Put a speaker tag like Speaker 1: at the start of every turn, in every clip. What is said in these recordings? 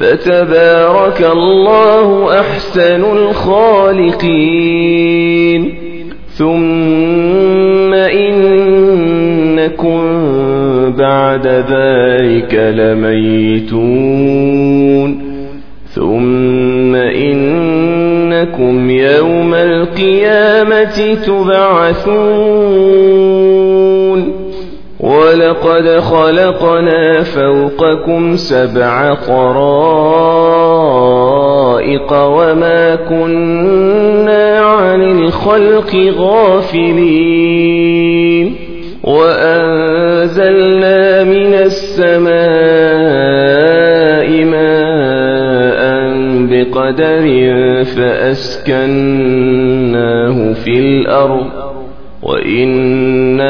Speaker 1: فتبارك الله أحسن الخالقين. ثم إنكم بعد ذلك لميتون. ثم إنكم يوم القيامة تبعثون. ولقد خلقنا فوقكم سبع طرائق وما كنا عن الخلق غافلين وأنزلنا من السماء ماء بقدر فأسكناه في الأرض وإنا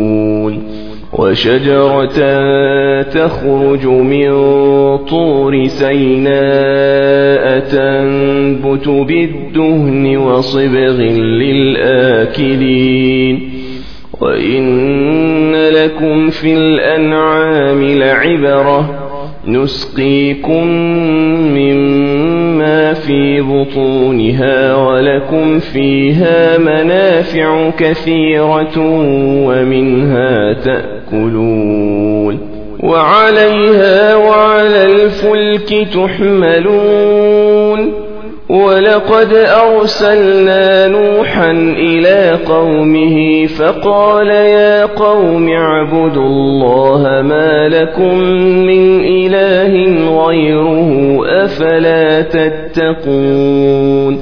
Speaker 1: وشجرة تخرج من طور سيناء تنبت بالدهن وصبغ للآكلين. وإن لكم في الأنعام لعبرة نسقيكم مما في بطونها ولكم فيها منافع كثيرة ومنها تأكلون وعليها وعلى الفلك تحملون. ولقد أرسلنا نوحا إلى قومه فقال يا قوم اعبدوا الله ما لكم من إله غيره أفلا تتقون.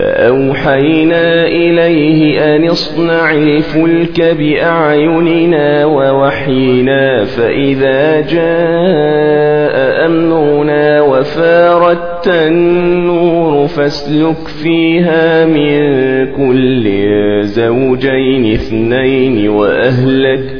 Speaker 1: فأوحينا إليه أن اصنع الفلك بأعيننا ووحينا فإذا جاء أمرنا وفارت النور فاسلك فيها من كل زوجين اثنين وأهلك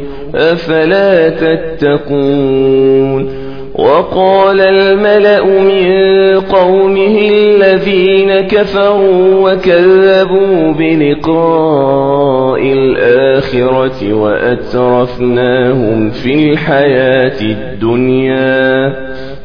Speaker 1: أفلا تتقون وقال الملأ من قومه الذين كفروا وكذبوا بلقاء الآخرة وأترفناهم في الحياة الدنيا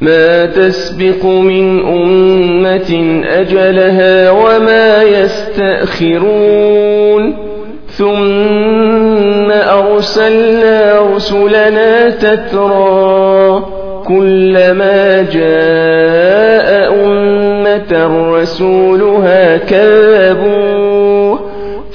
Speaker 1: ما تسبق من أمة أجلها وما يستأخرون. ثم أرسلنا رسلنا تترى كلما جاء أمة رسولها كذبوه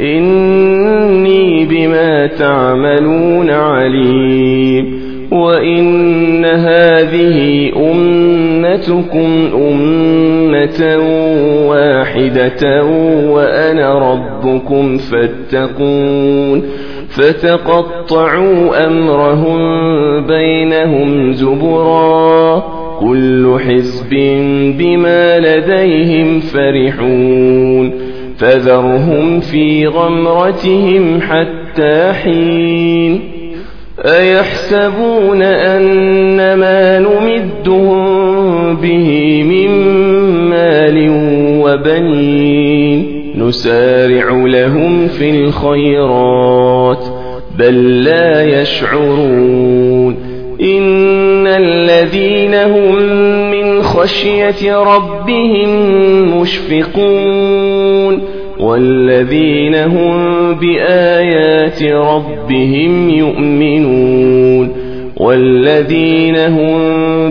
Speaker 1: إني بما تعملون عليم. وإن هذه أمتكم أمة واحدة وأنا ربكم فاتقون. فتقطعوا أمرهم بينهم زبرا. كل حزب بما لديهم فرحون. فذرهم في غمرتهم حتى حين أيحسبون أن ما نمدهم به من مال وبنين نسارع لهم في الخيرات بل لا يشعرون إن الذين هم خشية ربهم مشفقون والذين هم بآيات ربهم يؤمنون والذين هم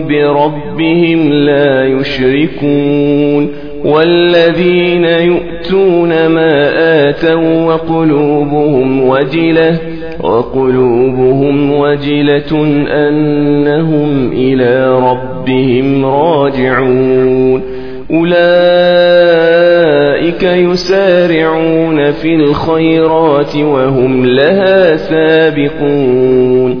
Speaker 1: بربهم لا يشركون والذين يؤتون ما آتوا وقلوبهم وجلة وقلوبهم وجلة أنهم إلى ربهم راجعون. أولئك يسارعون في الخيرات وهم لها سابقون.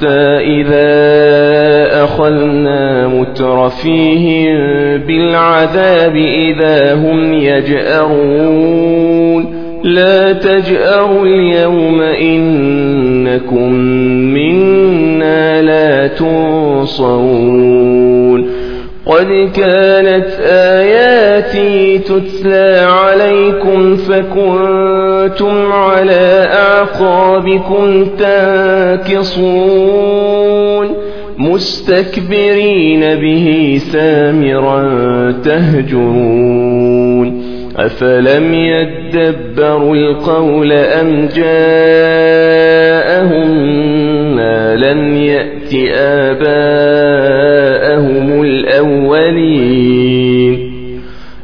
Speaker 1: حتى إذا أخذنا مترفيهم بالعذاب إذا هم يجأرون. لا تجأروا اليوم إنكم منا لا تنصرون. قد كانت آياتي تتلى عليكم فكنتم على أعقابكم تنكصون مستكبرين به سامرا تهجرون أفلم يدبروا القول أم جاءهم ما لم يأت آباءهم الأولين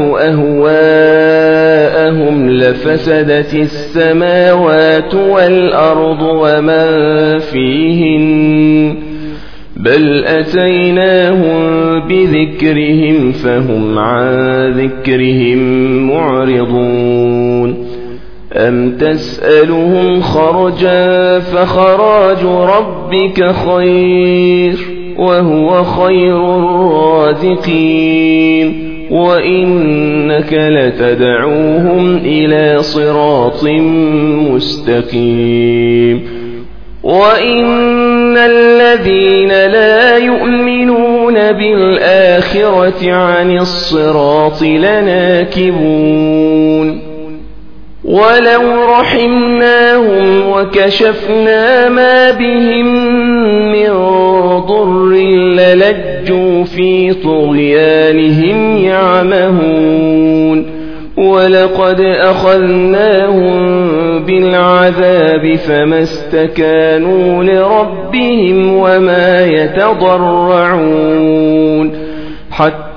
Speaker 1: أهواءهم لفسدت السماوات والأرض ومن فيهن بل أتيناهم بذكرهم فهم عن ذكرهم معرضون أم تسألهم خرجا فخراج ربك خير وهو خير الرازقين وإنك لتدعوهم إلى صراط مستقيم وإن الذين لا يؤمنون بالآخرة عن الصراط لناكبون ولو رحمناهم وكشفنا ما بهم من ضر للجوا في طغيانهم يعمهون ولقد أخذناهم بالعذاب فما استكانوا لربهم وما يتضرعون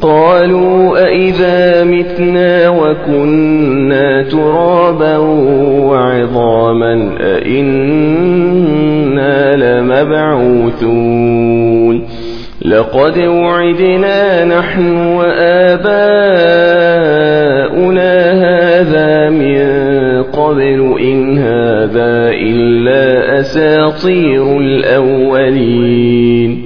Speaker 1: قالوا أئذا متنا وكنا ترابا وعظاما أئنا لمبعوثون لقد وعدنا نحن وآباؤنا هذا من قبل إن هذا إلا أساطير الأولين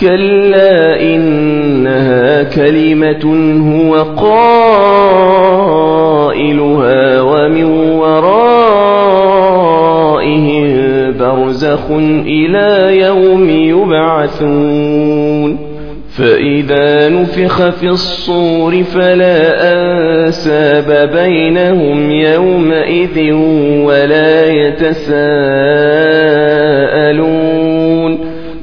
Speaker 1: كلا إنها كلمة هو قائلها ومن ورائهم برزخ إلى يوم يبعثون فإذا نفخ في الصور فلا أنساب بينهم يومئذ ولا يتساءلون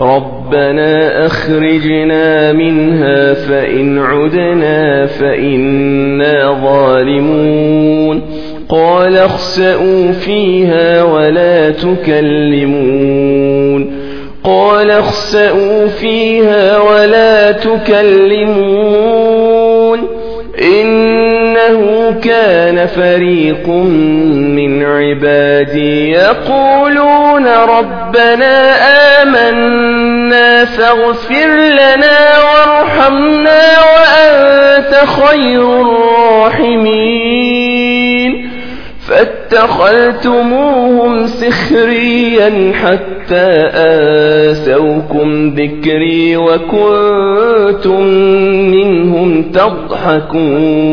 Speaker 1: ربنا أخرجنا منها فإن عدنا فإنا ظالمون. قال اخسأوا فيها ولا تكلمون. قال اخسأوا فيها ولا تكلمون. كان فريق من عبادي يقولون ربنا آمنا فاغفر لنا وارحمنا وأنت خير الراحمين. فاتخذتموهم سخريا حتى آسوكم ذكري وكنتم منهم تضحكون.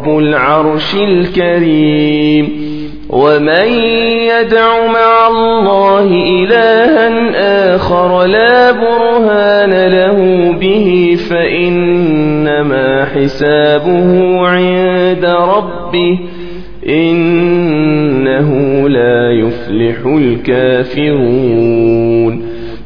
Speaker 1: رب العرش الكريم. ومن يدع مع الله إلها آخر لا برهان له به فإنما حسابه عند ربه. إنه لا يفلح الكافرون.